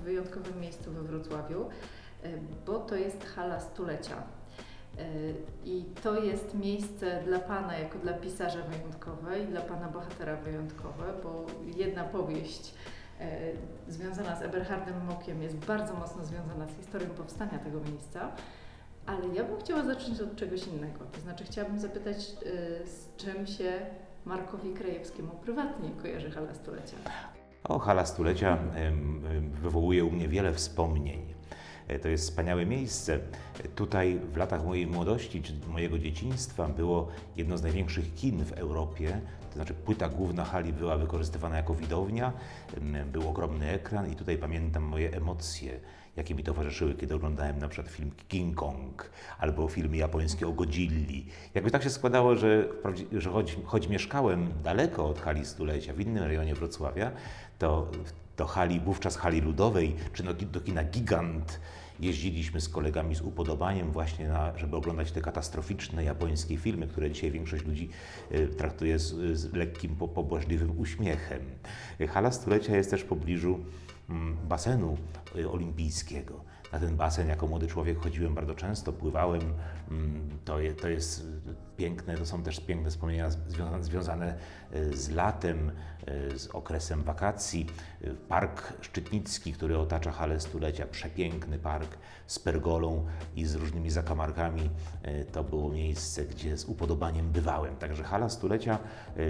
w wyjątkowym miejscu we Wrocławiu, e, bo to jest hala stulecia. E, I to jest miejsce dla Pana, jako dla pisarza wyjątkowe i dla Pana bohatera wyjątkowe, bo jedna powieść e, związana z Eberhardem Mokiem jest bardzo mocno związana z historią powstania tego miejsca. Ale ja bym chciała zacząć od czegoś innego. To znaczy, chciałabym zapytać, z czym się Markowi Krajewskiemu prywatnie kojarzy Hala Stulecia? O, Hala Stulecia wywołuje u mnie wiele wspomnień. E, To jest wspaniałe miejsce. E, Tutaj w latach mojej młodości czy mojego dzieciństwa było jedno z największych kin w Europie. To znaczy płyta główna hali była wykorzystywana jako widownia, był ogromny ekran i tutaj pamiętam moje emocje, jakie mi towarzyszyły, kiedy oglądałem na przykład film King Kong albo filmy japońskie o Godzilli. Jakby tak się składało, że, że choć, choć mieszkałem daleko od hali stulecia, w innym rejonie Wrocławia, to do hali, wówczas hali ludowej, czy do, do kina Gigant jeździliśmy z kolegami z upodobaniem właśnie, na, żeby oglądać te katastroficzne japońskie filmy, które dzisiaj większość ludzi y, traktuje z, z lekkim, po, pobłażliwym uśmiechem. Hala stulecia jest też w pobliżu basenu y, olimpijskiego. Na ten basen jako młody człowiek chodziłem bardzo często, pływałem. Mm, To, je, to jest piękne, to są też piękne wspomnienia związane, związane y, z latem, y, z okresem wakacji. Y, Park Szczytnicki, który otacza halę stulecia, przepiękny park z pergolą i z różnymi zakamarkami. To było miejsce, gdzie z upodobaniem bywałem. Także hala stulecia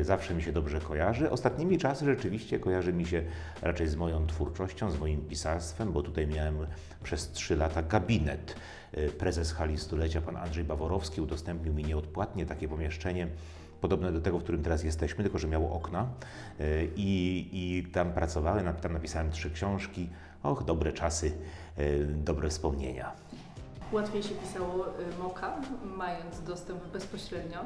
zawsze mi się dobrze kojarzy. Ostatnimi czasy rzeczywiście kojarzy mi się raczej z moją twórczością, z moim pisarstwem, bo tutaj miałem przez trzy lata gabinet. Y, Prezes hali stulecia, pan Andrzej Baworowski, udostępnił mi nieodpłatnie takie pomieszczenie podobne do tego, w którym teraz jesteśmy, tylko że miało okna. Y, I, i tam pracowałem, tam napisałem trzy książki. Och, dobre czasy, y, dobre wspomnienia. Łatwiej się pisało Moka, mając dostęp bezpośrednio.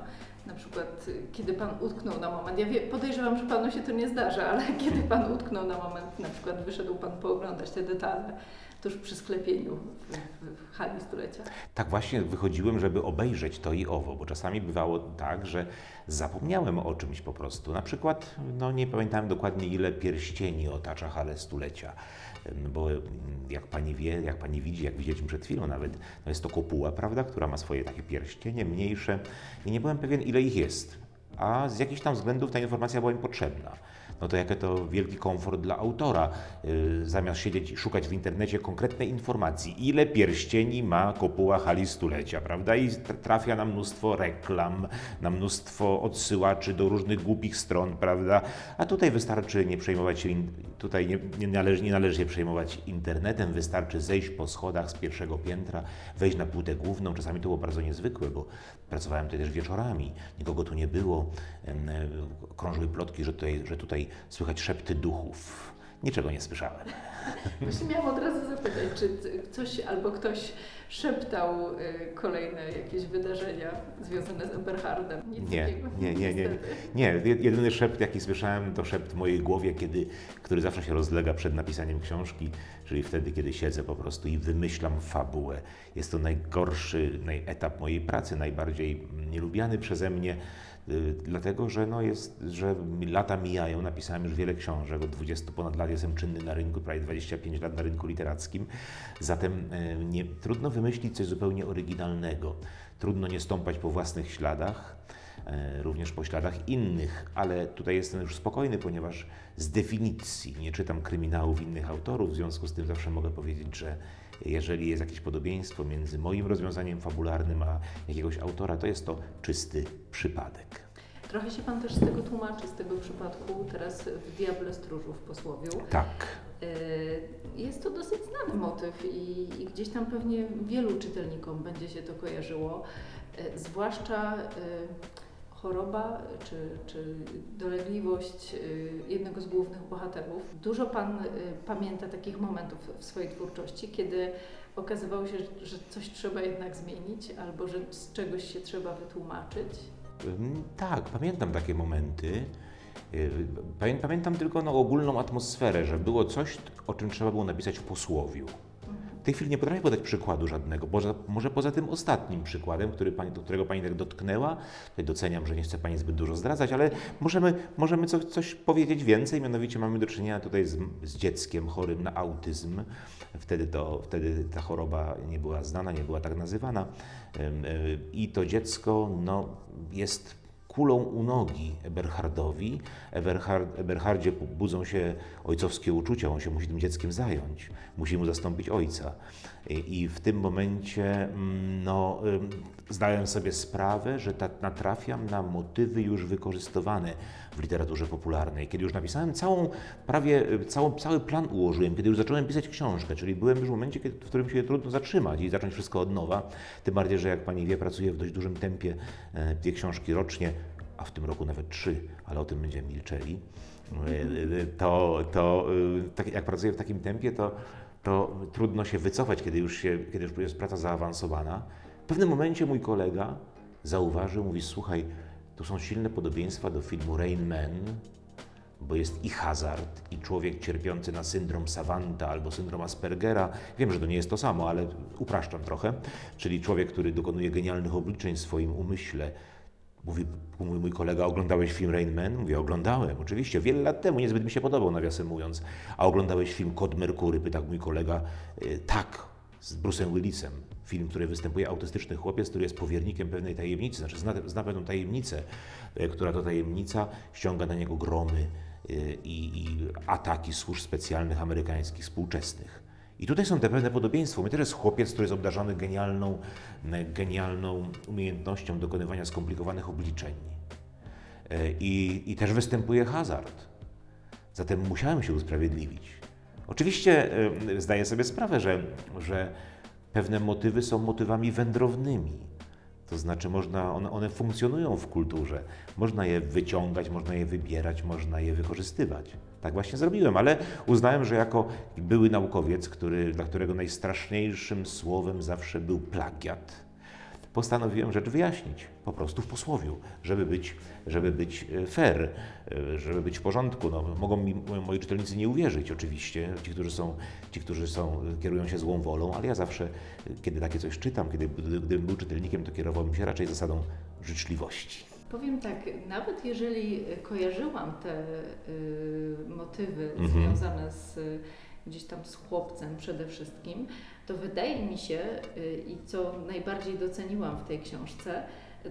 Na przykład, kiedy Pan utknął na moment, ja wie, podejrzewam, że Panu się to nie zdarza, ale kiedy Pan utknął na moment, na przykład wyszedł Pan pooglądać te detale tuż przy sklepieniu w, w, hali stulecia. Tak właśnie wychodziłem, żeby obejrzeć to i owo, bo czasami bywało tak, że zapomniałem o czymś po prostu. Na przykład, no nie pamiętałem dokładnie ile pierścieni otacza halę stulecia, bo jak pani wie, jak pani widzi, jak widzieliśmy przed chwilą nawet, no jest to kopuła, prawda, która ma swoje takie pierścienie mniejsze i nie byłem pewien ile ich jest. A z jakichś tam względów ta informacja była mi potrzebna. No to jaki to wielki komfort dla autora, yy, zamiast siedzieć i szukać w internecie konkretnej informacji, ile pierścieni ma kopuła hali stulecia, prawda? I tra- trafia na mnóstwo reklam, na mnóstwo odsyłaczy do różnych głupich stron, prawda? A tutaj wystarczy nie przejmować się, tutaj nie, nie, należy, nie należy się przejmować internetem, wystarczy zejść po schodach z pierwszego piętra, wejść na płytę główną. Czasami to było bardzo niezwykłe, bo pracowałem tutaj też wieczorami, nikogo tu nie było. E, Krążyły plotki, że tutaj, że tutaj słychać szepty duchów. Niczego nie słyszałem. Właśnie miałam od razu zapytać, czy coś albo ktoś szeptał y, kolejne jakieś wydarzenia związane z Eberhardem? Nic Nie, takiego? nie, nie, nie. Nie, jed- jedyny szept, jaki słyszałem, to szept w mojej głowie, kiedy, który zawsze się rozlega przed napisaniem książki, czyli wtedy, kiedy siedzę po prostu i wymyślam fabułę. Jest to najgorszy naj, etap mojej pracy, najbardziej nielubiany przeze mnie, dlatego że, no jest, że lata mijają, napisałem już wiele książek, od 20 ponad lat jestem czynny na rynku, prawie 25 lat na rynku literackim, zatem y, nie, trudno wymyślić coś zupełnie oryginalnego, trudno nie stąpać po własnych śladach, e, również po śladach innych, ale tutaj jestem już spokojny, ponieważ z definicji nie czytam kryminałów innych autorów, w związku z tym zawsze mogę powiedzieć, że jeżeli jest jakieś podobieństwo między moim rozwiązaniem fabularnym a jakiegoś autora, to jest to czysty przypadek. Trochę się Pan też z tego tłumaczy, z tego przypadku teraz w Diable Stróżu w Posłowiu. Tak. Y, Jest to dosyć znany motyw i, i gdzieś tam pewnie wielu czytelnikom będzie się to kojarzyło, Y, zwłaszcza y, choroba czy, czy dolegliwość y, jednego z głównych bohaterów. Dużo Pan y, pamięta takich momentów w swojej twórczości, kiedy okazywało się, że- coś trzeba jednak zmienić albo że z czegoś się trzeba wytłumaczyć. Tak, pamiętam takie momenty. Pamię- Pamiętam tylko no, ogólną atmosferę, że było coś, o czym trzeba było napisać w posłowiu. Tej chwili nie potrafię podać przykładu żadnego, może, może poza tym ostatnim przykładem, który pani, do którego Pani tak dotknęła. Tutaj doceniam, że nie chce Pani zbyt dużo zdradzać, ale możemy, możemy coś, coś powiedzieć więcej. Mianowicie mamy do czynienia tutaj z, z dzieckiem chorym na autyzm. Wtedy, to, wtedy ta choroba nie była znana, nie była tak nazywana. I to dziecko no, jest kulą u nogi Eberhardowi. Eberhard, Eberhardzie budzą się ojcowskie uczucia, on się musi tym dzieckiem zająć, musi mu zastąpić ojca. I w tym momencie mm, no, zdałem sobie sprawę, że ta, natrafiam na motywy już wykorzystywane w literaturze popularnej. Kiedy już napisałem całą, prawie całą, cały plan ułożyłem, kiedy już zacząłem pisać książkę, czyli byłem już w momencie, w którym się trudno zatrzymać i zacząć wszystko od nowa. Tym bardziej, że jak pani wie, pracuję w dość dużym tempie, e, dwie książki rocznie, a w tym roku nawet trzy, ale o tym będziemy milczeli. E, to, to tak jak pracuję w takim tempie, to to trudno się wycofać, kiedy już, się, kiedy już jest praca zaawansowana. W pewnym momencie mój kolega zauważył, mówi, słuchaj, tu są silne podobieństwa do filmu Rain Man, bo jest i hazard, i człowiek cierpiący na syndrom Savanta albo syndrom Aspergera. Wiem, że to nie jest to samo, ale upraszczam trochę. Czyli człowiek, który dokonuje genialnych obliczeń w swoim umyśle, Mówi, mój, mój kolega, oglądałeś film Rain Man? Mówię, oglądałem, oczywiście, wiele lat temu, niezbyt mi się podobał, nawiasem mówiąc. A oglądałeś film Kod Merkury? Pyta mój kolega. Y, tak, z Bruce'em Willisem. Film, który występuje autystyczny chłopiec, który jest powiernikiem pewnej tajemnicy, znaczy zna, zna pewną tajemnicę, y, która to tajemnica ściąga na niego gromy y, i, i ataki służb specjalnych amerykańskich współczesnych. I tutaj są te pewne podobieństwa. My też jest chłopiec, który jest obdarzony genialną, genialną umiejętnością dokonywania skomplikowanych obliczeń. E, I, I też występuje hazard. Zatem musiałem się usprawiedliwić. Oczywiście e, zdaję sobie sprawę, że, że pewne motywy są motywami wędrownymi. To znaczy, można, one, one funkcjonują w kulturze. Można je wyciągać, można je wybierać, można je wykorzystywać. Tak właśnie zrobiłem, ale uznałem, że jako były naukowiec, który, dla którego najstraszniejszym słowem zawsze był plagiat, postanowiłem rzecz wyjaśnić, po prostu w posłowiu, żeby być, żeby być e, fair, e, żeby być w porządku. No, mogą mi moi czytelnicy nie uwierzyć, oczywiście, ci, którzy, są, ci, którzy są, kierują się złą wolą, ale ja zawsze, kiedy takie coś czytam, kiedy gdybym był czytelnikiem, to kierowałbym się raczej zasadą życzliwości. Powiem tak, nawet jeżeli kojarzyłam te y, motywy mhm. związane z gdzieś tam z chłopcem przede wszystkim, to wydaje mi się y, i co najbardziej doceniłam w tej książce,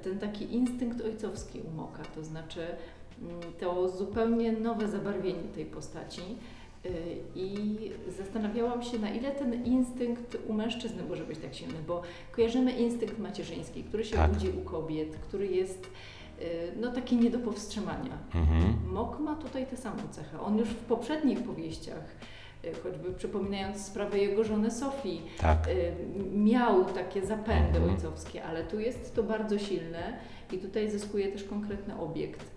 ten taki instynkt ojcowski u Moka, to znaczy mm, to zupełnie nowe zabarwienie tej postaci. Y, I zastanawiałam się, na ile ten instynkt u mężczyzny może być tak silny, bo kojarzymy instynkt macierzyński, który się tak. budzi u kobiet, który jest Y, no taki nie do powstrzymania. Mhm. Mok ma tutaj tę samą cechę. On już w poprzednich powieściach, y, choćby przypominając sprawę jego żony Sofii, tak. Y, miał takie zapędy mhm. ojcowskie, ale tu jest to bardzo silne i tutaj zyskuje też konkretny obiekt.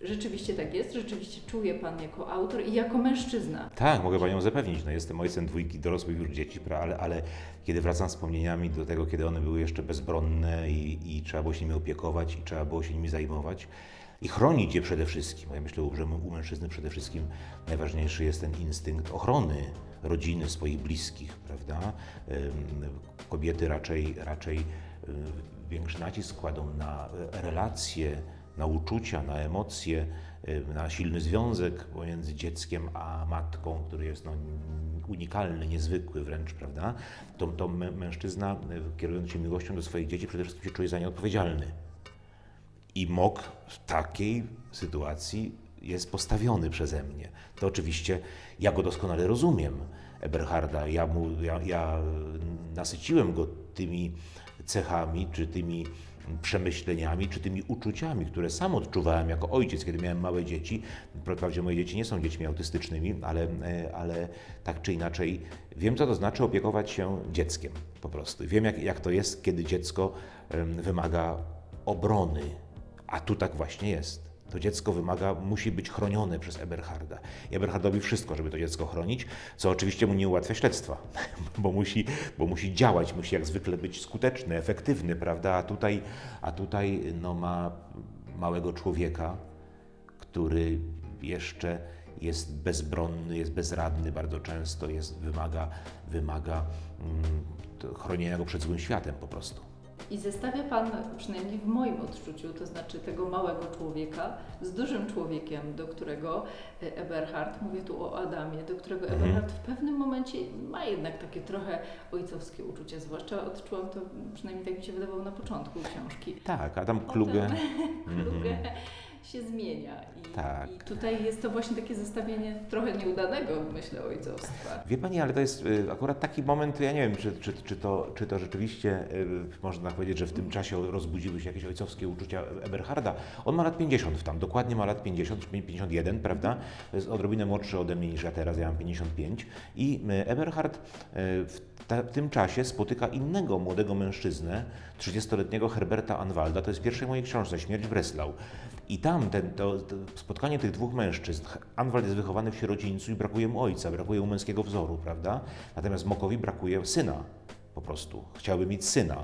Rzeczywiście tak jest, rzeczywiście czuje Pan jako autor i jako mężczyzna. Tak, mogę Panią zapewnić. No, jestem ojcem dwójki dorosłych już dzieci, ale, ale kiedy wracam wspomnieniami do tego, kiedy one były jeszcze bezbronne i, i trzeba było się nimi opiekować i trzeba było się nimi zajmować i chronić je przede wszystkim. Ja myślę, że u mężczyzny przede wszystkim najważniejszy jest ten instynkt ochrony rodziny, swoich bliskich, prawda? Kobiety raczej, raczej większy nacisk kładą na relacje, na uczucia, na emocje, na silny związek pomiędzy dzieckiem a matką, który jest no, unikalny, niezwykły wręcz, prawda? To, to mężczyzna, kierując się miłością do swoich dzieci, przede wszystkim się czuje za nie odpowiedzialny. I Mok w takiej sytuacji jest postawiony przeze mnie. To oczywiście ja go doskonale rozumiem, Eberharda. Ja, mu, ja, ja nasyciłem go tymi cechami, czy tymi przemyśleniami, czy tymi uczuciami, które sam odczuwałem jako ojciec, kiedy miałem małe dzieci. Wprawdzie moje dzieci nie są dziećmi autystycznymi, ale, e, ale tak czy inaczej wiem, co to znaczy opiekować się dzieckiem po prostu. Wiem, jak, jak to jest, kiedy dziecko wymaga obrony, a tu tak właśnie jest. To dziecko wymaga, musi być chronione przez Eberharda. I wszystko, żeby to dziecko chronić, co oczywiście mu nie ułatwia śledztwa, bo musi, bo musi działać, musi jak zwykle być skuteczny, efektywny, prawda? A tutaj, a tutaj no, ma małego człowieka, który jeszcze jest bezbronny, jest bezradny bardzo często, jest, wymaga, wymaga mm, chronienia go przed złym światem po prostu. I zestawia Pan, przynajmniej w moim odczuciu, to znaczy tego małego człowieka z dużym człowiekiem, do którego e, Eberhard, mówię tu o Adamie, do którego mhm. Eberhard w pewnym momencie ma jednak takie trochę ojcowskie uczucie, zwłaszcza odczułam to, przynajmniej tak mi się wydawało na początku książki. Tak, Adam Kluge. Kluge mhm się zmienia. I, tak. I tutaj jest to właśnie takie zestawienie trochę nieudanego, myślę, ojcostwa. Wie Pani, ale to jest y, akurat taki moment, ja nie wiem, czy, czy, czy, to, czy to rzeczywiście y, można powiedzieć, że w tym czasie rozbudziły się jakieś ojcowskie uczucia Eberharda. On ma lat 50 tam, dokładnie ma lat 50, 51, prawda? Jest odrobinę młodszy ode mnie niż ja teraz, ja mam 55. I y, Eberhard w, ta, w tym czasie spotyka innego młodego mężczyznę, 30-letniego Herberta Anwalda, to jest w pierwszej mojej książce, Śmierć w Breslau. I tam ten, to, to, spotkanie tych dwóch mężczyzn, Anwald jest wychowany w sierocińcu i brakuje mu ojca, brakuje mu męskiego wzoru, prawda? Natomiast Mokowi brakuje syna po prostu. Chciałby mieć syna.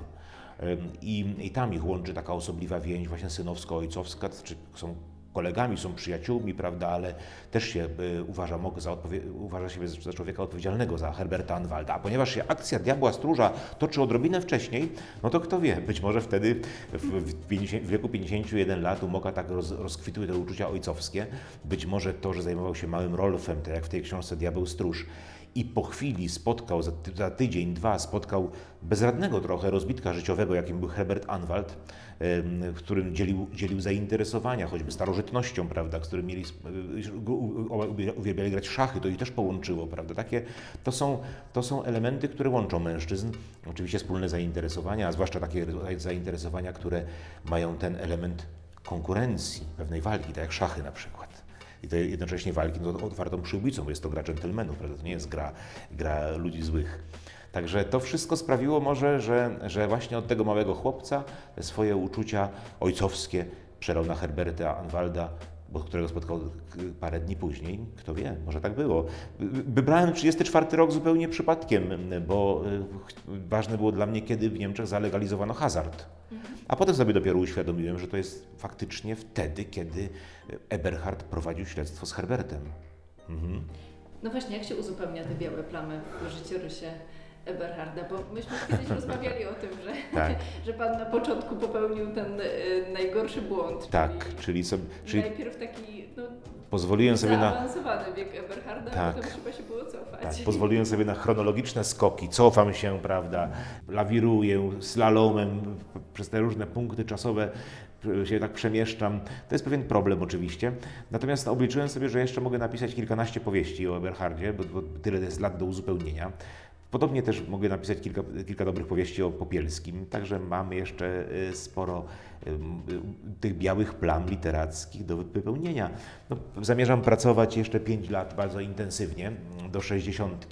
I, I tam ich łączy taka osobliwa więź właśnie synowsko-ojcowska, czy są kolegami, są przyjaciółmi, prawda, ale też się y, uważa, za uważa się za człowieka odpowiedzialnego za Herberta Anwalda. A ponieważ się akcja Diabła Stróża toczy odrobinę wcześniej, no to kto wie, być może wtedy w, w, 50, w wieku 51 lat u Moka tak roz, rozkwitły te uczucia ojcowskie. Być może to, że zajmował się małym Rolfem, tak jak w tej książce Diabeł Stróż, i po chwili spotkał, za, za, tydzień, dwa, spotkał bezradnego trochę rozbitka życiowego, jakim był Herbert Anwald, w którym dzielił, dzielił zainteresowania, choćby starożytnością, prawda, z którym mieli, uwielbiali grać szachy, to ich też połączyło, prawda. Takie, to, są, to są elementy, które łączą mężczyzn, oczywiście wspólne zainteresowania, a zwłaszcza takie zainteresowania, które mają ten element konkurencji, pewnej walki, tak jak szachy na przykład i to jednocześnie walki no, otwartą przyłbicą, bo jest to gra dżentelmenów, prawda? to nie jest gra, gra ludzi złych. Także to wszystko sprawiło może, że, że właśnie od tego małego chłopca swoje uczucia ojcowskie przelał na Herberta Anwalda, bo którego spotkał parę dni później. Kto wie, może tak było. Wybrałem 34 rok zupełnie przypadkiem, bo y, ważne było dla mnie, kiedy w Niemczech zalegalizowano hazard. A potem sobie dopiero uświadomiłem, że to jest faktycznie wtedy, kiedy Eberhard prowadził śledztwo z Herbertem. Mhm. No właśnie, jak się uzupełnia te białe plamy w życiorysie Eberharda? Bo myśmy kiedyś rozmawiali o tym, że, tak. że Pan na początku popełnił ten y, najgorszy błąd. Tak, czyli, czyli, sobie, czyli najpierw taki no, pozwoliłem sobie na zaawansowany wiek Eberharda, tak. potem trzeba się było cofać. Tak, pozwoliłem sobie na chronologiczne skoki, cofam się, prawda, lawiruję slalomem przez te różne punkty czasowe się tak przemieszczam. To jest pewien problem oczywiście. Natomiast obliczyłem sobie, że jeszcze mogę napisać kilkanaście powieści o Eberhardzie, bo, bo tyle jest lat do uzupełnienia. Podobnie też mogę napisać kilka, kilka dobrych powieści o Popielskim, także mamy jeszcze y, sporo y, tych białych plam literackich do wypełnienia. No, zamierzam pracować jeszcze 5 lat bardzo intensywnie, do 60.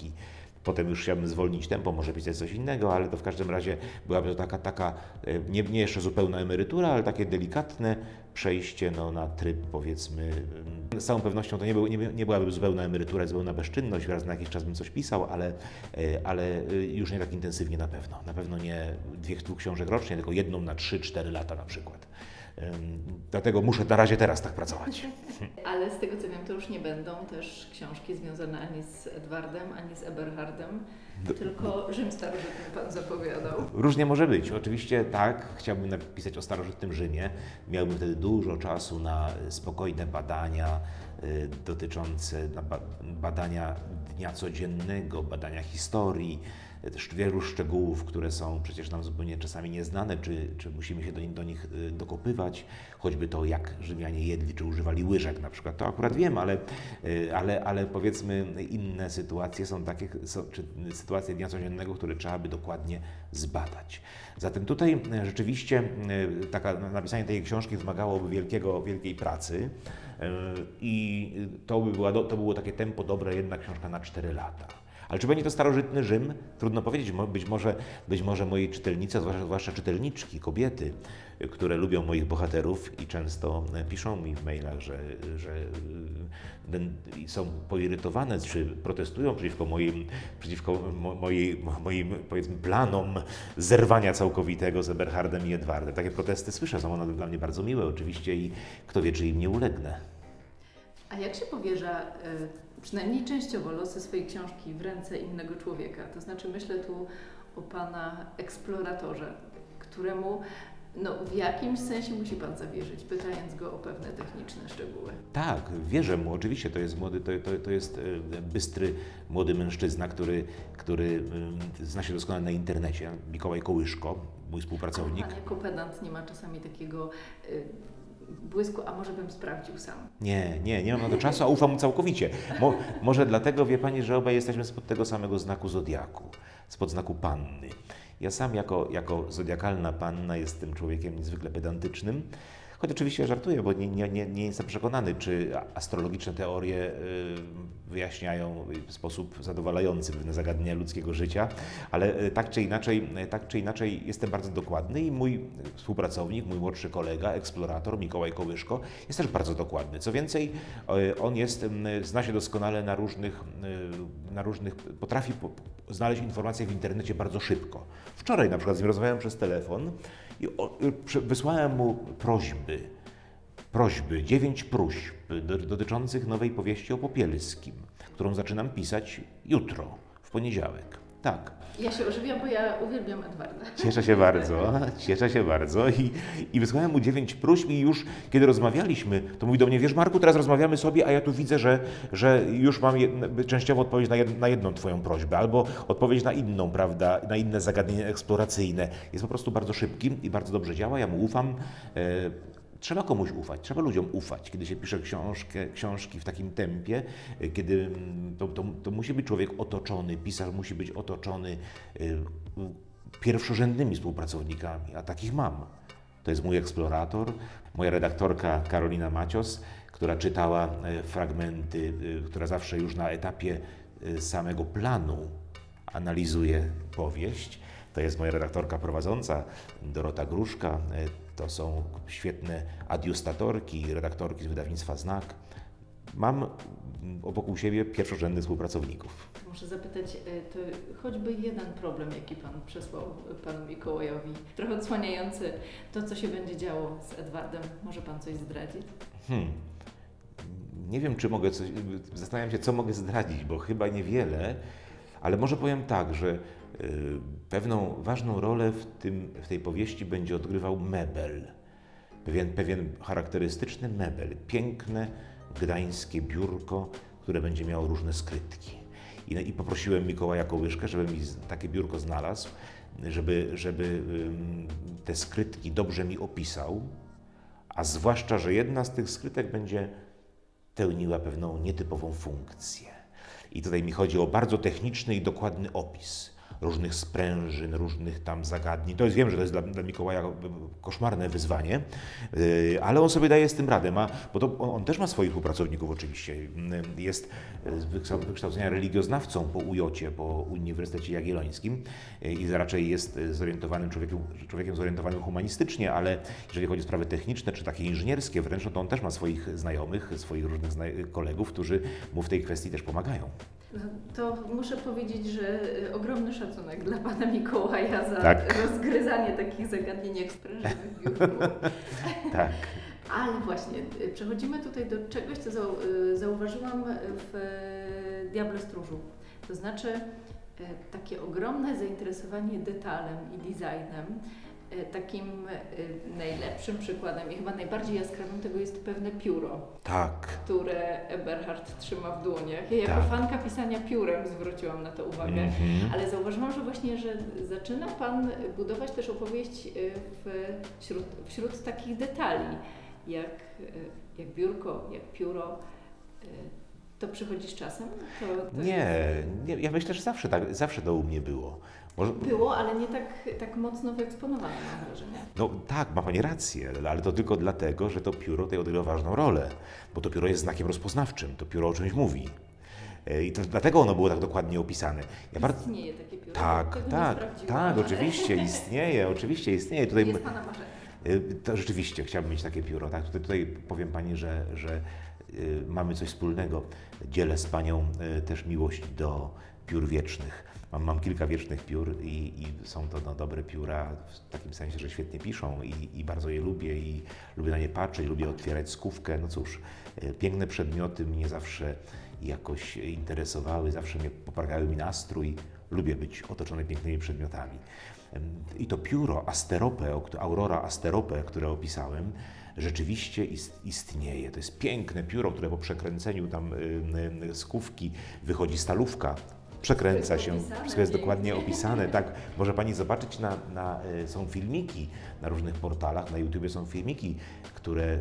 Potem już chciałbym zwolnić tempo, może pisać coś innego, ale to w każdym razie byłaby to taka, taka e, nie, nie jeszcze zupełna emerytura, ale takie delikatne przejście no, na tryb powiedzmy. Mm, z całą pewnością to nie, był, nie, nie byłaby zupełna emerytura, zupełna bezczynność, raz na jakiś czas bym coś pisał, ale, e, ale e, już nie tak intensywnie na pewno. Na pewno nie dwie, dwóch książek rocznie, tylko jedną na 3-4 lata na przykład. Dlatego muszę na razie teraz tak pracować. Ale z tego co wiem, to już nie będą też książki związane ani z Edwardem, ani z Eberhardem, tylko Rzym starożytny Pan zapowiadał. Różnie może być. Oczywiście tak, chciałbym napisać o starożytnym Rzymie. Miałbym wtedy dużo czasu na spokojne badania y, dotyczące badania dnia codziennego, badania historii, też wielu szczegółów, które są przecież nam zupełnie czasami nieznane, czy, czy musimy się do, do nich y, dokopywać, choćby to, jak Rzymianie jedli, czy używali łyżek na przykład, to akurat wiem, ale, y, ale, ale powiedzmy inne sytuacje są takie, czy sytuacje dnia codziennego, które trzeba by dokładnie zbadać. Zatem tutaj y, rzeczywiście taka, napisanie tej książki wymagałoby wielkiego, wielkiej pracy i to, by była, to było takie tempo dobre, jedna książka na 4 lata. Ale czy będzie to starożytny Rzym? Trudno powiedzieć. Być może, być może moi czytelnicy, zwłaszcza, zwłaszcza czytelniczki, kobiety, które lubią moich bohaterów i często piszą mi w mailach, że, że y, są poirytowane, czy protestują przeciwko moim, przeciwko mojej, moim powiedzmy planom zerwania całkowitego z Eberhardem i Edwardem. Takie protesty słyszę, są one dla mnie bardzo miłe oczywiście i kto wie, czy im nie ulegnę. A jak się powierza, y, przynajmniej częściowo, losy swojej książki w ręce innego człowieka? To znaczy, myślę tu o Pana eksploratorze, któremu no, w jakimś sensie musi Pan zawierzyć, pytając go o pewne techniczne szczegóły. Tak, wierzę mu. Oczywiście to jest młody, to, to, to jest e, bystry młody mężczyzna, który, który e, zna się doskonale na internecie. Mikołaj Kołyszko, mój współpracownik. A Pan jako pedant nie ma czasami takiego błysku, a może bym sprawdził sam. Nie, nie, nie mam na to czasu, a ufam mu całkowicie. Mo, może dlatego, wie Pani, że obaj jesteśmy spod tego samego znaku zodiaku, spod znaku panny. Ja sam jako, jako zodiakalna panna jestem człowiekiem niezwykle pedantycznym, choć oczywiście żartuję, bo nie, nie, nie, jestem przekonany, czy astrologiczne teorie y, wyjaśniają w sposób zadowalający pewne zagadnienia ludzkiego życia, ale y, tak czy inaczej, y, tak czy inaczej jestem bardzo dokładny i mój współpracownik, mój młodszy kolega, eksplorator Mikołaj Kołyszko jest też bardzo dokładny. Co więcej, on jest, zna się doskonale na różnych, na różnych potrafi znaleźć informacje w internecie bardzo szybko. Wczoraj na przykład z nim rozmawiałem przez telefon i wysłałem mu prośby, prośby, dziewięć próśb dotyczących nowej powieści o Popielskim, którą zaczynam pisać jutro, w poniedziałek. Tak. Ja się ożywiam, bo ja uwielbiam Edwarda. Cieszę się bardzo, cieszę się bardzo i, i wysłałem mu dziewięć próśb i już kiedy rozmawialiśmy, to mówi do mnie, wiesz Marku, teraz rozmawiamy sobie, a ja tu widzę, że, że już mam częściowo odpowiedź na, jed, na jedną twoją prośbę, albo odpowiedź na inną, prawda, na inne zagadnienie eksploracyjne. Jest po prostu bardzo szybki i bardzo dobrze działa, ja mu ufam. E, Trzeba komuś ufać, trzeba ludziom ufać. Kiedy się pisze książkę, książki w takim tempie, y, kiedy mm, to, to, to musi być człowiek otoczony, pisarz musi być otoczony y, pierwszorzędnymi współpracownikami, a takich mam. To jest mój eksplorator, moja redaktorka Karolina Macios, która czytała y, fragmenty, która zawsze już na etapie samego planu analizuje powieść. To jest moja redaktorka prowadząca, Dorota Gruszka. To są świetne adiustatorki, redaktorki z wydawnictwa Znak. Mam wokół siebie pierwszorzędnych współpracowników. Muszę zapytać, e, to choćby jeden problem, jaki Pan przesłał Panu Mikołajowi, trochę odsłaniający to, co się będzie działo z Edwardem. Może Pan coś zdradzić? Hmm. Nie wiem, czy mogę coś. Zastanawiam się, co mogę zdradzić, bo chyba niewiele, ale może powiem tak, że pewną ważną rolę w, tym, w tej powieści będzie odgrywał mebel. Pewien, pewien charakterystyczny mebel, piękne gdańskie biurko, które będzie miało różne skrytki. I, I poprosiłem Mikołaja Kołyszkę, żeby mi takie biurko znalazł, żeby, żeby te skrytki dobrze mi opisał, a zwłaszcza, że jedna z tych skrytek będzie pełniła pewną nietypową funkcję. I tutaj mi chodzi o bardzo techniczny i dokładny opis różnych sprężyn, różnych tam zagadnień. To jest, wiem, że to jest dla, dla Mikołaja koszmarne wyzwanie, yy, ale on sobie daje z tym radę, ma, bo to on, on też ma swoich współpracowników oczywiście. Yy, jest z wykształcenia religioznawcą po UJ, po Uniwersytecie Jagiellońskim i raczej jest zorientowanym człowiekiem, człowiekiem zorientowanym humanistycznie, ale jeżeli chodzi o sprawy techniczne czy takie inżynierskie wręcz, no to on też ma swoich znajomych, swoich różnych kolegów, którzy mu w tej kwestii też pomagają. To muszę powiedzieć, że ogromny szacunek dla pana Mikołaja za tak. rozgryzanie takich zagadnień jak sprężyny w biurku. tak. Ale właśnie, y, przechodzimy tutaj do czegoś, co y, zauważyłam w y, Diable Stróżu. To znaczy takie ogromne zainteresowanie detalem i designem, takim e, najlepszym przykładem i chyba najbardziej jaskrawym tego jest pewne pióro. Tak. Które Eberhard trzyma w dłoniach. Ja jako tak. fanka pisania piórem zwróciłam na to uwagę, mm -hmm. ale zauważyłam, że właśnie, że zaczyna Pan budować też opowieść e, w, wśród, wśród takich detali, jak, jak biurko, jak pióro. To przychodzi z czasem? To, to nie, nie, ja myślę, że zawsze, tak, zawsze to u mnie było. Może... Było, ale nie tak, tak mocno wyeksponowane, mam wrażenie. No tak, ma Pani rację, ale to tylko dlatego, że to pióro tutaj odgrywa ważną rolę, bo to pióro jest znakiem rozpoznawczym, to pióro o czymś mówi. E, I to dlatego ono było tak dokładnie opisane. Ja bardzo... Istnieje takie pióro? Tak, tak, tak, oczywiście istnieje, oczywiście istnieje. Tutaj... Jest Pana marzenie. To rzeczywiście chciałbym mieć takie pióro. Tak? Tutaj, tutaj powiem Pani, że, że y, mamy coś wspólnego. Dzielę z Panią też miłość do piór wiecznych. Mam, mam kilka wiecznych piór i, i są to no, dobre pióra w takim sensie, że świetnie piszą i, i bardzo je lubię i lubię na nie patrzeć, lubię otwierać skówkę. No cóż, y, piękne przedmioty mnie zawsze jakoś interesowały, zawsze mnie poprawiały mi nastrój. Lubię być otoczony pięknymi przedmiotami. I to pióro Asterope, Aurora Asterope, które opisałem, rzeczywiście ist, istnieje. To jest piękne pióro, które po przekręceniu tam skówki wychodzi stalówka, przekręca się, wszystko jest dokładnie opisane. Tak, może Pani zobaczyć, na, na, y, są filmiki na różnych portalach, na YouTubie są filmiki, y, które,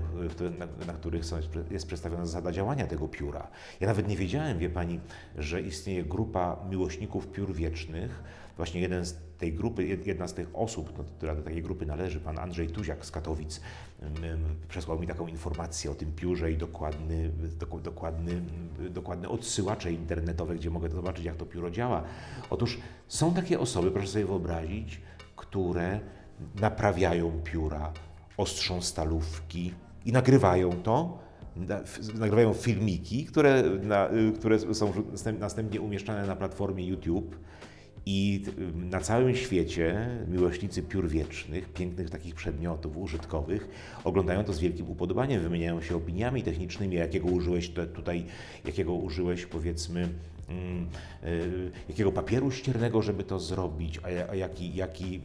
na, na których są, jest przedstawiona zasada działania tego pióra. Ja nawet nie wiedziałem, wie Pani, że istnieje grupa miłośników piór wiecznych. Właśnie jeden z tej grupy, jed- jedna z tych osób, no, która do takiej grupy należy, pan Andrzej Tuziak z Katowic, przesłał mi taką informację o tym piórze i dokładny, dokładny, dokładne odsyłacze internetowe, gdzie mogę zobaczyć, jak to pióro działa. Otóż są takie osoby, proszę sobie wyobrazić, które naprawiają pióra, ostrzą stalówki i nagrywają to. Nagrywają filmiki, które, na, y, które są następnie umieszczane na platformie YouTube. I na całym świecie miłośnicy piór wiecznych, pięknych takich przedmiotów użytkowych, oglądają to z wielkim upodobaniem, wymieniają się opiniami technicznymi, jakiego użyłeś tutaj, jakiego użyłeś powiedzmy, mm, y, jakiego papieru ściernego, żeby to zrobić, a, ja- a jaki, jaki,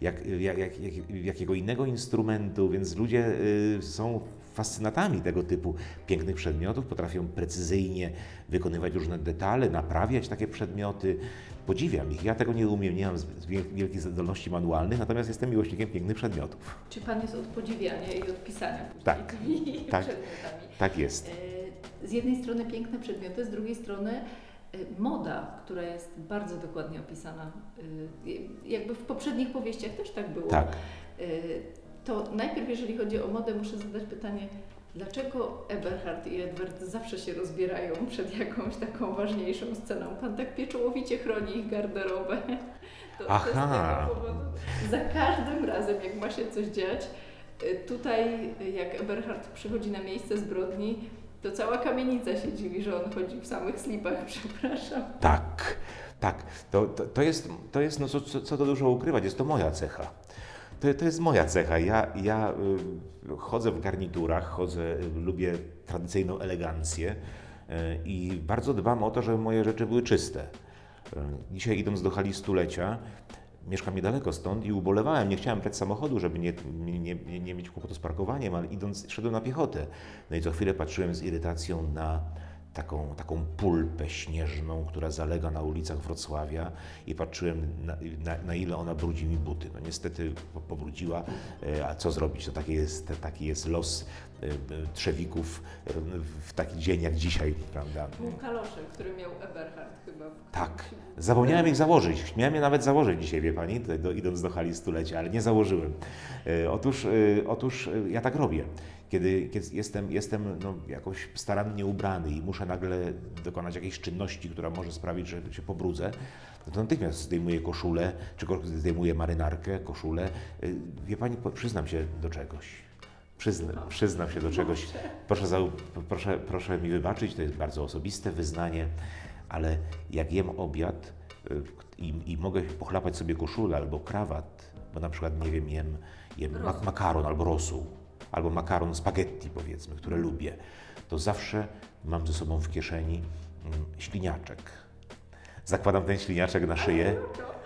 jak, jak, jak, jak, jakiego innego instrumentu, więc ludzie y, są fascynatami tego typu pięknych przedmiotów, potrafią precyzyjnie wykonywać różne detale, naprawiać takie przedmioty. Podziwiam ich. Ja tego nie umiem, nie mam wielkich zdolności manualnych, natomiast jestem miłośnikiem pięknych przedmiotów. Czy Pan jest od podziwiania i od pisania później Tak, tymi tak. przedmiotami? Tak jest. E, Z jednej strony piękne przedmioty, z drugiej strony e, moda, która jest bardzo dokładnie opisana. E, Jakby w poprzednich powieściach też tak było. Tak. To najpierw, jeżeli chodzi o modę, muszę zadać pytanie, dlaczego Eberhard i Edward zawsze się rozbierają przed jakąś taką ważniejszą sceną? Pan tak pieczołowicie chroni ich garderobę. To, to Aha. powodu. Za każdym razem, jak ma się coś dziać, y, tutaj y, jak Eberhard przychodzi na miejsce zbrodni, to cała kamienica się dziwi, że on chodzi w samych slipach, przepraszam. Tak, tak. To, to, to jest, to jest no co, co to dużo ukrywać, jest to moja cecha. To, to jest moja cecha. Ja, ja y, chodzę w garniturach, chodzę, y, lubię tradycyjną elegancję y, i bardzo dbam o to, żeby moje rzeczy były czyste. Dzisiaj idąc do hali stulecia, mieszkam niedaleko stąd i ubolewałem, nie chciałem brać samochodu, żeby nie, nie, nie mieć kłopotu z parkowaniem, ale idąc, szedłem na piechotę. No i co chwilę patrzyłem z irytacją na taką, taką pulpę śnieżną, która zalega na ulicach Wrocławia i patrzyłem na, na, na ile ona brudzi mi buty. No niestety po- pobrudziła, e, a co zrobić? To taki jest, taki jest los e, e, trzewików w taki dzień jak dzisiaj, prawda? Był kaloszek, który miał Eberhard chyba. Tak. Zapomniałem ich założyć. Miałem je nawet założyć dzisiaj, wie Pani, do, idąc do hali stulecia, ale nie założyłem. Otóż, otóż ja tak robię. Kiedy, kiedy jestem, jestem no, jakoś starannie ubrany i muszę nagle dokonać jakiejś czynności, która może sprawić, że się pobrudzę, no to natychmiast zdejmuję koszulę, czy zdejmuję marynarkę, koszulę. E, Wie Pani, przyznam się do czegoś. Przyzna, przyznam się do czegoś. Proszę, za, proszę, proszę mi wybaczyć, to jest bardzo osobiste wyznanie, ale jak jem obiad y, i, i mogę pochlapać sobie koszulę albo krawat, bo na przykład, nie wiem, jem, jem makaron albo rosół, albo makaron spaghetti powiedzmy, które lubię, to zawsze mam ze sobą w kieszeni mm, śliniaczek. Zakładam ten śliniaczek na szyję,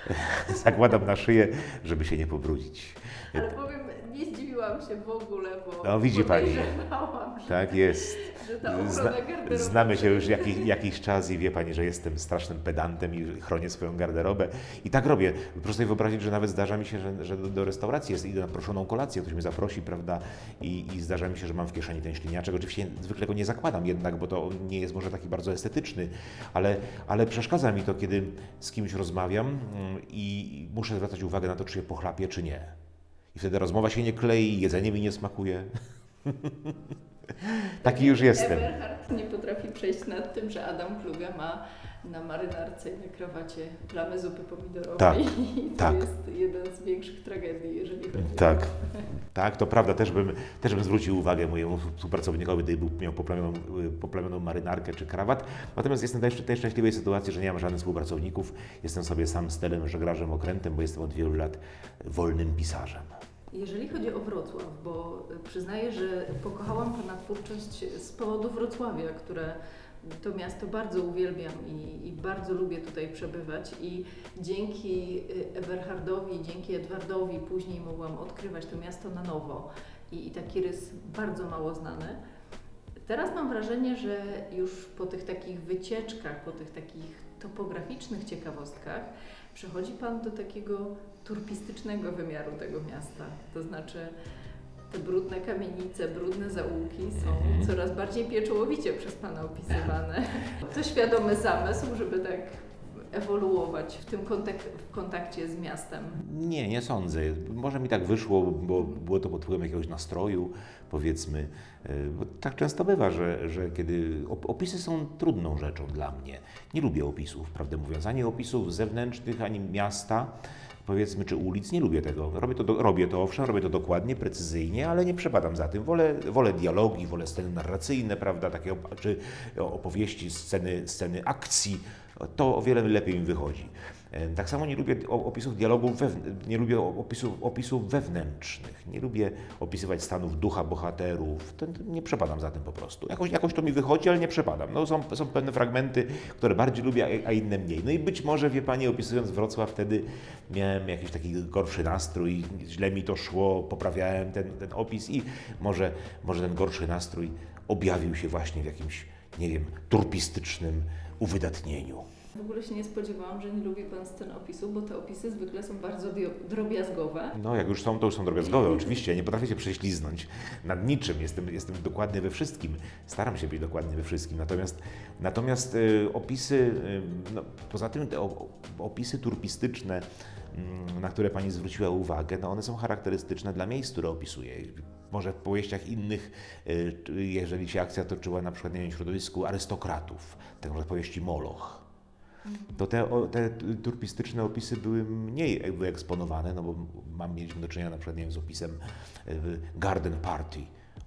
zakładam na szyję, żeby się nie pobrudzić. Ale powiem, nie zdziwiłam się w ogóle, bo No, widzi pani. że, Tak jest. że Zna, znamy się już jakiś, jakiś czas i wie Pani, że jestem strasznym pedantem i chronię swoją garderobę. I tak robię. Proszę sobie wyobrazić, że nawet zdarza mi się, że, że do, do restauracji jest, idę na proszoną kolację, ktoś mnie zaprosi, prawda, I, i zdarza mi się, że mam w kieszeni ten śliniaczek. Oczywiście zwykle go nie zakładam jednak, bo to nie jest może taki bardzo estetyczny, ale, ale przeszkadza mi to, kiedy z kimś rozmawiam mm, i muszę zwracać uwagę na to, czy się pochlapię, czy nie. I wtedy rozmowa się nie klei, jedzenie mi nie smakuje. Taki już jestem. Eberhard nie potrafi przejść nad tym, że Adam Kluge ma na marynarce i na krawacie plamy zupy pomidorowej. Tak, I to tak. jest jeden z większych tragedii, jeżeli chodzi Tak. o... Tak, to prawda, też bym, też bym zwrócił uwagę mojemu współpracownikowi, gdyby miał poplamioną, y, poplamioną marynarkę czy krawat. Natomiast jestem też w tej szczęśliwej sytuacji, że nie mam żadnych współpracowników. Jestem sobie sam stylem, żeglarzem okrętem, bo jestem od wielu lat wolnym pisarzem. Jeżeli chodzi o Wrocław, bo przyznaję, że pokochałam Pana twórczość z powodu Wrocławia, które to miasto bardzo uwielbiam i, i bardzo lubię tutaj przebywać i dzięki Eberhardowi, dzięki Edwardowi później mogłam odkrywać to miasto na nowo i, i taki rys bardzo mało znany. Teraz mam wrażenie, że już po tych takich wycieczkach, po tych takich topograficznych ciekawostkach przechodzi Pan do takiego turpistycznego wymiaru tego miasta. To znaczy te brudne kamienice, brudne zaułki są Mhm. coraz bardziej pieczołowicie przez Pana opisywane. To świadomy zamysł, żeby tak ewoluować w tym w kontakcie z miastem. Nie, nie sądzę. Może mi tak wyszło, bo było to pod wpływem jakiegoś nastroju, powiedzmy. E, Bo tak często bywa, że, że kiedy op- opisy są trudną rzeczą dla mnie. Nie lubię opisów, prawdę mówiąc, ani opisów zewnętrznych, ani miasta. Powiedzmy, czy ulic, nie lubię tego. Robię to, do, robię to owszem, robię to dokładnie, precyzyjnie, ale nie przepadam za tym. Wolę, wolę dialogi, wolę sceny narracyjne, prawda, takie op- czy opowieści, sceny, sceny akcji. To o wiele lepiej mi wychodzi. Tak samo nie lubię opisów dialogów, wewn- nie lubię opisów, opisów wewnętrznych, nie lubię opisywać stanów ducha bohaterów, to nie przepadam za tym po prostu. Jakoś, jakoś to mi wychodzi, ale nie przepadam. No, są, są pewne fragmenty, które bardziej lubię, a- a inne mniej. No i być może, wie Pani, opisując Wrocław, wtedy miałem jakiś taki gorszy nastrój, źle mi to szło, poprawiałem ten, ten opis i może, może ten gorszy nastrój objawił się właśnie w jakimś, nie wiem, turpistycznym uwydatnieniu. W ogóle się nie spodziewałam, że nie lubi Pan scen opisu, bo te opisy zwykle są bardzo drobiazgowe. No, jak już są, to już są drobiazgowe, oczywiście. Nie potrafię się prześliznąć nad niczym. Jestem, jestem dokładny we wszystkim. Staram się być dokładny we wszystkim. Natomiast, natomiast y, opisy, y, no, poza tym te opisy turpistyczne, mm, na które Pani zwróciła uwagę, no one są charakterystyczne dla miejsc, które opisuję. Może w powieściach innych, y, jeżeli się akcja toczyła na przykład nie wiem, w środowisku arystokratów, tak jak powieści Moloch, to te, te turpistyczne opisy były mniej wyeksponowane, no bo mam, mieliśmy do czynienia na przykład nie wiem, z opisem e, Garden Party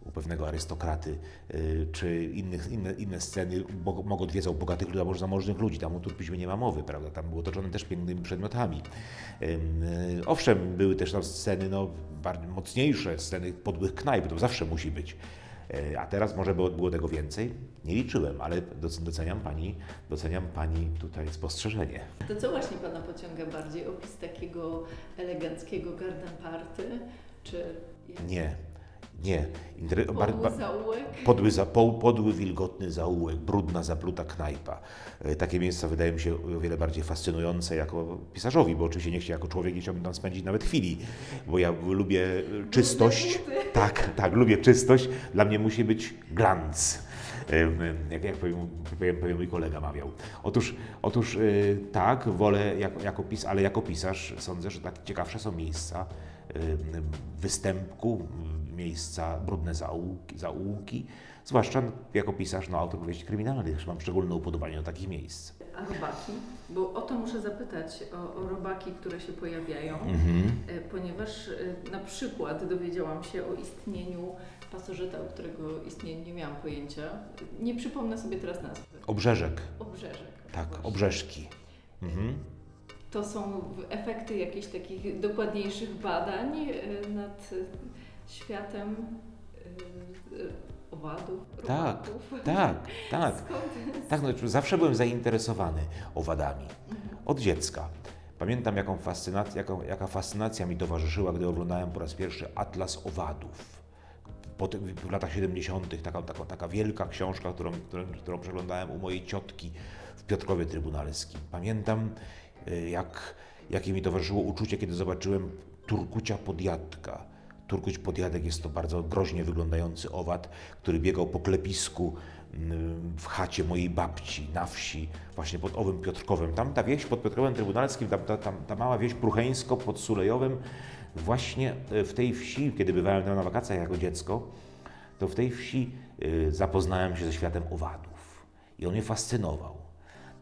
u pewnego arystokraty, e, czy innych, inne, inne sceny, bo, mogą odwiedzał bogatych ludzi albo zamożnych ludzi, tam o turpizmie nie ma mowy, prawda, tam było otoczone też pięknymi przedmiotami. E, Owszem, były też tam sceny no, mocniejsze, sceny podłych knajp, to zawsze musi być. E, A teraz może było, było tego więcej? Nie liczyłem, ale doc- doceniam pani, doceniam pani tutaj spostrzeżenie. To co właśnie Pana pociąga bardziej? Opis takiego eleganckiego garden party, czy Nie, nie. Inter- podły zaułek? podły, za, po, podły, wilgotny zaułek, brudna, zapluta knajpa. E, Takie miejsca wydają mi się o wiele bardziej fascynujące jako pisarzowi, bo oczywiście nie chciał, jako człowiek nie chciałbym tam spędzić nawet chwili, bo ja lubię e, czystość. Tak, tak, lubię czystość. Dla mnie musi być glanc. Em, Jak, jak powiem, powiem, powiem mój kolega mawiał. Otóż, otóż e, tak, wolę jako, jako pis, ale jako pisarz sądzę, że tak ciekawsze są miejsca em, występku, m, miejsca, brudne zaułki, zaułki. Zwłaszcza jako pisarz, no, autor powieści kryminalnych, mam szczególne upodobanie do takich miejsc. A robaki? Bo o to muszę zapytać, o, o robaki, które się pojawiają, Mhm. e, ponieważ e, na przykład dowiedziałam się o istnieniu pasożyta, o którego istnieniu nie miałam pojęcia. Nie przypomnę sobie teraz nazwy. Obrzeżek, Obrzeżek. tak, właśnie. obrzeżki. Mhm. To są efekty jakichś takich dokładniejszych badań e, nad światem e, e, owadów, Tak. Tak, tak. Skąd? Tak, no, zawsze byłem zainteresowany owadami. Mhm. Od dziecka. Pamiętam, jaką fascynac- jaką, jaka fascynacja mi towarzyszyła, gdy oglądałem po raz pierwszy Atlas Owadów. Po tym, w latach 70. Taka, taka, taka wielka książka, którą, którą, którą przeglądałem u mojej ciotki w Piotrkowie Trybunalskim. Pamiętam, y, jak, jakie mi towarzyszyło uczucie, kiedy zobaczyłem Turkucia Podjadka. Turkuć Podjadek jest to bardzo groźnie wyglądający owad, który biegał po klepisku mm, w chacie mojej babci na wsi, właśnie pod owym Piotrkowem. Tam ta wieś pod Piotrkowem Trybunalskim, ta, ta, ta, mała wieś Prucheńsko pod Sulejowem, właśnie e, w tej wsi, kiedy bywałem tam na wakacjach jako dziecko, to w tej wsi y, zapoznałem się ze światem owadów i on mnie fascynował.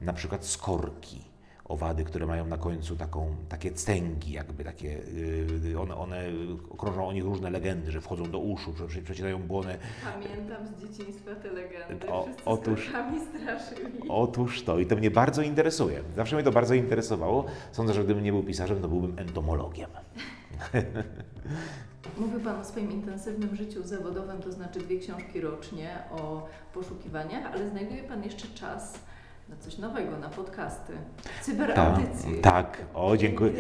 na przykład skorki owady, które mają na końcu taką, takie cęgi, jakby takie, yy, one, one krążą o nich różne legendy, że wchodzą do uszu, że prze- przecierają błonę. Pamiętam z dzieciństwa te legendy. O- Wszyscy otóż- straszyli. Otóż to i to mnie bardzo interesuje. Zawsze mnie to bardzo interesowało. Sądzę, że gdybym nie był pisarzem, to byłbym entomologiem. Mówił Pan o swoim intensywnym życiu zawodowym, to znaczy dwie książki rocznie o poszukiwaniach, ale znajduje Pan jeszcze czas na coś nowego, na podcasty, cyberaudycje. tak, o dziękuję.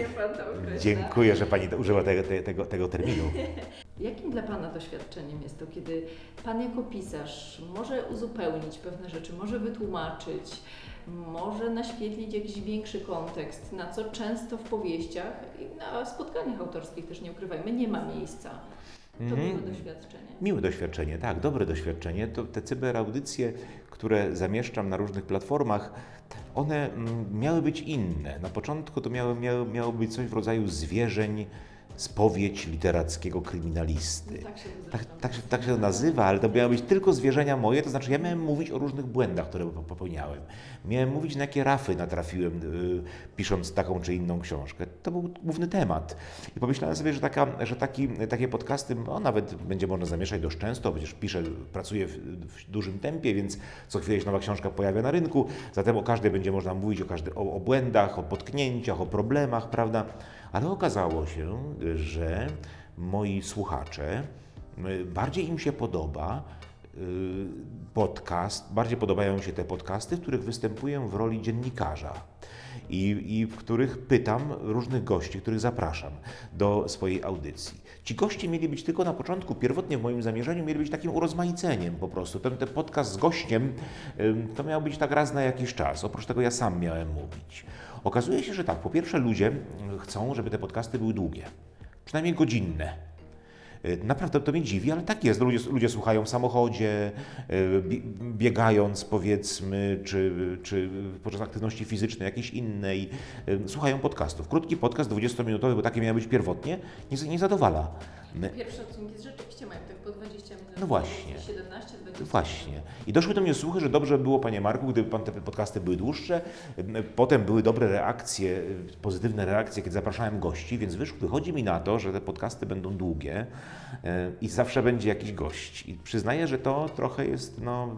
Dziękuję, że Pani użyła te, te, tego, tego terminu. Jakim dla Pana doświadczeniem jest to, kiedy Pan jako pisarz może uzupełnić pewne rzeczy, może wytłumaczyć, może naświetlić jakiś większy kontekst, na co często w powieściach i na spotkaniach autorskich też nie ukrywajmy, nie ma miejsca. To Mhm. miłe doświadczenie. Miłe doświadczenie, tak, dobre doświadczenie. To te cyberaudycje, które zamieszczam na różnych platformach, one mm, miały być inne. Na początku to miało, miało, miało być coś w rodzaju zwierzeń, spowiedź literackiego kryminalisty. Tak się Tak, tak, się- tak się to nazywa, ale to miały być tylko zwierzenia moje, to znaczy ja miałem mówić o różnych błędach, które po- popełniałem. Miałem mówić, na jakie rafy natrafiłem, y, pisząc taką czy inną książkę. To był główny temat. I pomyślałem sobie, że, taka, że taki, takie podcasty, o, nawet będzie można zamieszać dość często, przecież piszę, pracuję w, w dużym tempie, więc co chwilę się nowa książka pojawia na rynku, zatem o każdej będzie można mówić, o, każdy, o, o błędach, o potknięciach, o problemach, prawda? Ale okazało się, że moi słuchacze, y, bardziej im się podoba y, podcast, bardziej podobają mi się te podcasty, w których występuję w roli dziennikarza. I, I w których pytam różnych gości, których zapraszam do swojej audycji. Ci goście mieli być tylko na początku, pierwotnie w moim zamierzeniu, mieli być takim urozmaiceniem po prostu. Ten, ten podcast z gościem to miał być tak raz na jakiś czas. Oprócz tego ja sam miałem mówić. Okazuje się, że tak, po pierwsze ludzie chcą, żeby te podcasty były długie, przynajmniej godzinne. Y, Naprawdę to mnie dziwi, ale tak jest. Ludzie, ludzie słuchają w samochodzie, y, bie- biegając powiedzmy, czy, czy podczas aktywności fizycznej jakiejś innej. y, Słuchają podcastów. Krótki podcast 20-minutowy, bo takie miały być pierwotnie, nie, nie zadowala. Pierwsze odcinki rzeczywiście mają tak po 20 minut. No właśnie. 17, 20 Właśnie. I doszły do mnie słuchy, że dobrze by było, panie Marku, gdyby pan te podcasty były dłuższe. Potem były dobre reakcje, pozytywne reakcje, kiedy zapraszałem gości, więc wyszło, wychodzi mi na to, że te podcasty będą długie e, i zawsze będzie jakiś gość. I przyznaję, że to trochę jest, no.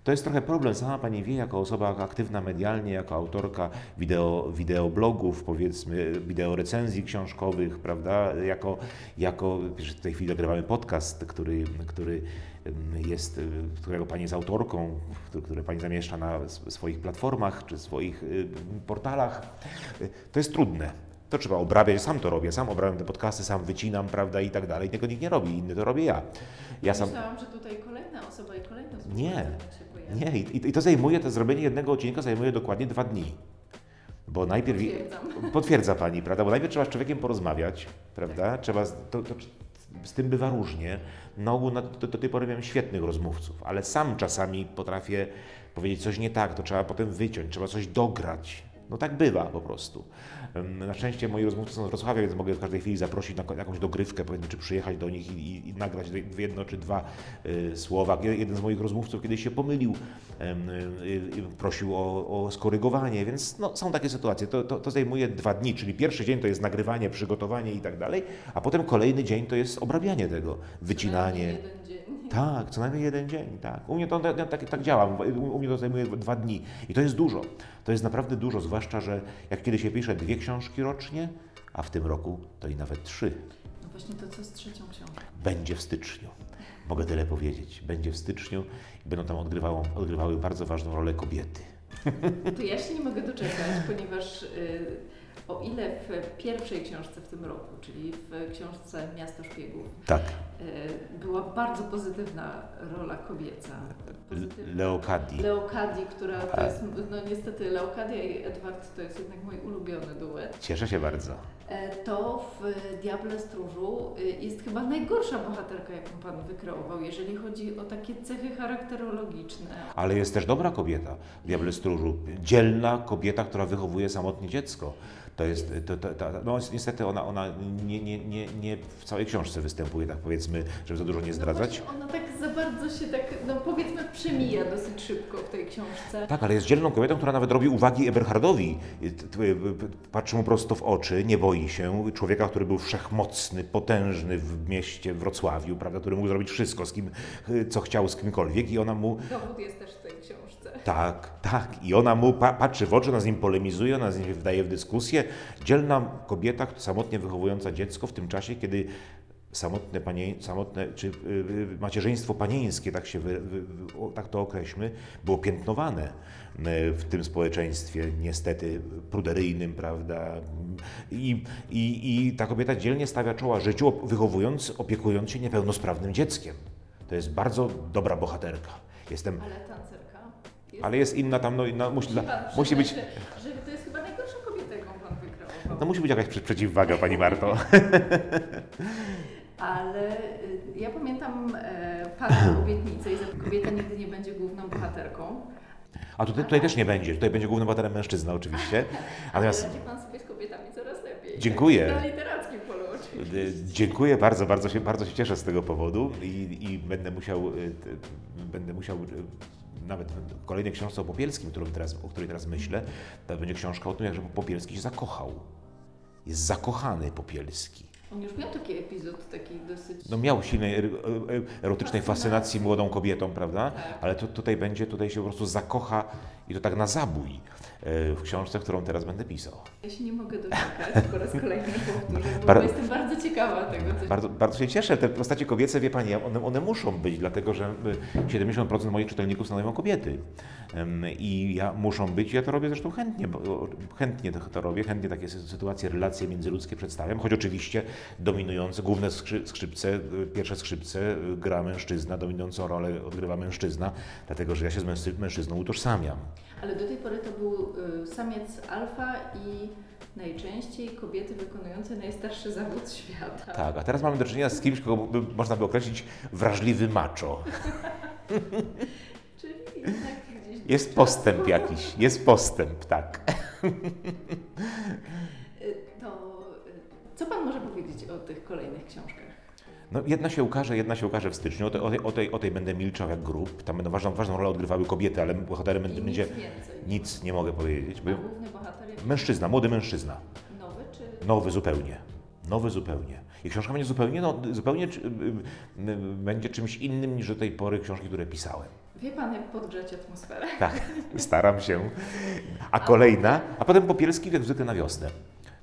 Mm, To jest trochę problem. Sama Pani wie, jako osoba aktywna medialnie, jako autorka wideo, wideoblogów, powiedzmy, wideorecenzji książkowych, prawda? Jako, jako w tej chwili nagrywamy podcast, który, który em, jest, którego Pani jest autorką, który, Pani zamieszcza na swoich platformach czy swoich y, portalach. To jest trudne. To trzeba obrabiać, sam to robię, sam obrabiam te podcasty, sam wycinam, prawda, i tak dalej. Tego nikt nie robi, inny to robię ja. Ja sam, Myślałam, że tutaj kolejna osoba i kolejna osoba Nie. Nie, i, i to zajmuje, to zrobienie jednego odcinka zajmuje dokładnie dwa dni. Bo najpierw. Potwierdzam. Potwierdza pani, prawda? Bo najpierw trzeba z człowiekiem porozmawiać, prawda? Trzeba. z- To, to, z tym bywa różnie. Na ogół na, do, do tej pory miałem świetnych rozmówców, ale sam czasami potrafię powiedzieć coś nie tak, to trzeba potem wyciąć, trzeba coś dograć. No tak bywa po prostu. Na szczęście moi rozmówcy są z Wrocławia, więc mogę w każdej chwili zaprosić na jakąś dogrywkę, powiedzmy, czy przyjechać do nich i, i, i nagrać jedno czy dwa y, słowa. Je- Jeden z moich rozmówców kiedyś się pomylił, y, y, prosił o, o skorygowanie, więc no, są takie sytuacje. To, to, to zajmuje dwa dni, czyli pierwszy dzień to jest nagrywanie, przygotowanie i tak dalej, a potem kolejny dzień to jest obrabianie tego, wycinanie. Tak, co najmniej jeden dzień, tak. U mnie to ja tak, tak działa, u mnie to zajmuje dwa dni i to jest dużo. To jest naprawdę dużo, zwłaszcza, że jak kiedy się pisze dwie książki rocznie, a w tym roku to i nawet trzy. No właśnie to co z trzecią książką? Będzie w styczniu. Mogę tyle powiedzieć. Będzie w styczniu i będą tam odgrywały bardzo ważną rolę kobiety. To ja się nie mogę doczekać, ponieważ y, o ile w pierwszej książce w tym roku, czyli w książce Miasto Szpiegów, Tak, y, była bardzo pozytywna rola kobieca. Pozytywna. Leokadii. Leokadii, która to A. jest, no niestety Leokadia i Edward to jest jednak mój ulubiony duet. Cieszę się bardzo. E, To w Diable Stróżu y, jest chyba najgorsza bohaterka, jaką Pan wykreował, jeżeli chodzi o takie cechy charakterologiczne. Ale jest też dobra kobieta, Diable Stróżu. Dzielna kobieta, która wychowuje samotnie dziecko. To jest, to, to, to, no niestety ona, ona nie, nie, nie, nie w całej książce występuje, tak powiedzmy, żeby za dużo nie zdradzać. No ona tak za bardzo się tak, no powiedzmy, przemija dosyć szybko w tej książce. Tak, ale jest dzielną kobietą, która nawet robi uwagi Eberhardowi. T- Patrzy mu prosto w oczy, nie boi się. Człowieka, który był wszechmocny, potężny w mieście Wrocławiu, prawda, który mógł zrobić wszystko, z kim, co chciał, z kimkolwiek i ona mu Dowód jest też. Tak, tak. I ona mu pa patrzy w oczy, ona z nim polemizuje, ona z nim wdaje w dyskusję. Dzielna kobieta, samotnie wychowująca dziecko w tym czasie, kiedy samotne, panie, samotne czy y, y, macierzyństwo panieńskie, tak, się wy, wy, tak to określmy, było piętnowane y, w tym społeczeństwie niestety pruderyjnym, prawda? I, i, I ta kobieta dzielnie stawia czoła życiu, wychowując, opiekując się niepełnosprawnym dzieckiem. To jest bardzo dobra bohaterka. Jestem Ale tancerka. Ale jest inna tam, no, inna, musi, pan musi być, Że, że to jest chyba najgorsza kobieta, jaką pan wykreował. no musi być jakaś prze- przeciwwaga, Pani Marto. Ale y, ja pamiętam e, pana obietnicę i że kobieta nigdy nie będzie główną bohaterką. A tutaj, tutaj też nie będzie, tutaj będzie głównym bohaterem mężczyzna oczywiście. Natomiast Ale radzi pan sobie z kobietami coraz lepiej. Dziękuję. Na literackim polu oczywiście. y, dziękuję bardzo, bardzo się, bardzo się cieszę z tego powodu i, i będę musiał, y, będę musiał nawet w kolejnej książce o Popielskim, którą teraz, o której teraz myślę, to będzie książka o tym, jak Popielski się zakochał. Jest zakochany Popielski. On już miał taki epizod, taki dosyć... No miał silnej er- er- erotycznej fascynacji młodą kobietą, prawda? Tak. Ale tu, tutaj będzie, tutaj się po prostu zakocha i to tak na zabój e, w książce, którą teraz będę pisał. Ja się nie mogę doczekać, po raz kolejny powtórzę, bo Bar- jestem bardzo ciekawa tego, co Bardzo, bardzo się cieszę. Te postacie kobiece, wie Pani, one, one muszą być, dlatego że y, 70% moich czytelników stanowią kobiety. I ja muszą być, ja to robię zresztą chętnie, bo chętnie to, robię, chętnie takie sy- sytuacje, relacje międzyludzkie przedstawiam, choć oczywiście dominujące, główne skrzy, skrzypce, y, pierwsze skrzypce y, gra mężczyzna, dominującą rolę odgrywa mężczyzna, dlatego że ja się z mężczy- mężczyzną utożsamiam. Ale do tej pory to był y, samiec alfa i najczęściej kobiety wykonujące najstarszy zawód świata. Tak, a teraz mamy do czynienia z kimś, kogo by, można by określić wrażliwy macho. Czyli jednak gdzieś... Jest postęp jakiś, jest postęp, tak. Y, To y, co Pan może powiedzieć o tych kolejnych książkach? No, jedna się ukaże, jedna się ukaże w styczniu. O tej, o tej, o tej, będę milczał jak grób. Tam będą ważną, ważną rolę odgrywały kobiety, ale bohaterem I będzie, nic nic nie mogę powiedzieć. Jest mężczyzna, młody mężczyzna. nowy czy... Nowy zupełnie. Nowy zupełnie. I książka będzie zupełnie, no, zupełnie y, y, y, będzie czymś innym niż do tej pory książki, które pisałem. Wie Pan, jak podgrzać atmosferę? Tak, staram się. A kolejna, a potem Popielski jak zwykle na wiosnę.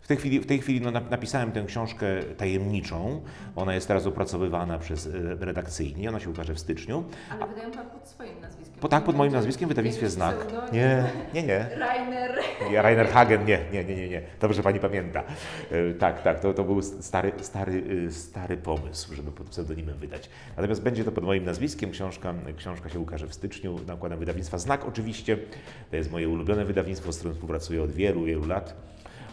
W tej chwili, w tej chwili no, nap- napisałem tę książkę tajemniczą. Ona jest teraz opracowywana przez e, redakcyjnie. Ona się ukaże w styczniu. Ale wydają Pan pod swoim nazwiskiem. Po, tak, pod moim nazwiskiem w wydawnictwie Znak. pseudonim? Nie, nie, nie. Rainer. Ja, Rainer Hagen, nie, nie, nie, nie, nie. Dobrze pani pamięta. E, Tak, tak, to, to był stary, stary, e, stary pomysł, żeby pod pseudonimem wydać. Natomiast będzie to pod moim nazwiskiem. Książka, książka się ukaże w styczniu nakładem wydawnictwa Znak oczywiście. To jest moje ulubione wydawnictwo, z którym współpracuję od wielu, wielu lat.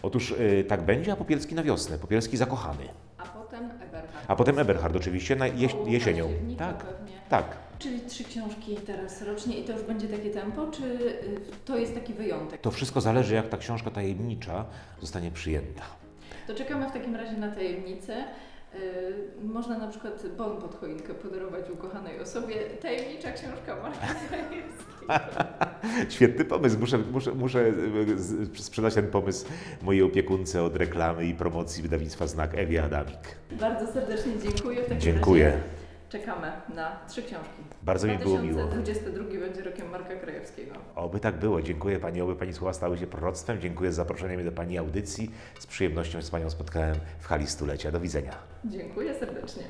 Otóż e, tak będzie, a Popielski na wiosnę. Popielski zakochany. A potem Eberhard. A potem Eberhard oczywiście na Połowa jesienią. października Tak, Pewnie. tak. Czyli trzy książki teraz rocznie i to już będzie takie tempo, czy y, to jest taki wyjątek? To wszystko zależy, jak ta książka tajemnicza zostanie przyjęta. To czekamy w takim razie na tajemnicę. Y, Można na przykład bon pod choinkę podarować ukochanej osobie. Tajemnicza książka Marka. Świetny pomysł. Muszę, muszę, muszę e, z- sprzedać ten pomysł mojej opiekunce od reklamy i promocji wydawnictwa Znak Ewie Adamik. Bardzo serdecznie dziękuję. W takim Dziękuję. Razie czekamy na trzy książki. Bardzo mi było miło. 2022 będzie rokiem Marka Krajewskiego. Oby tak było. Dziękuję Pani, oby Pani słowa stały się proroctwem. Dziękuję za zaproszenie mnie do Pani audycji. Z przyjemnością z Panią spotkałem w hali stulecia. Do widzenia. Dziękuję serdecznie.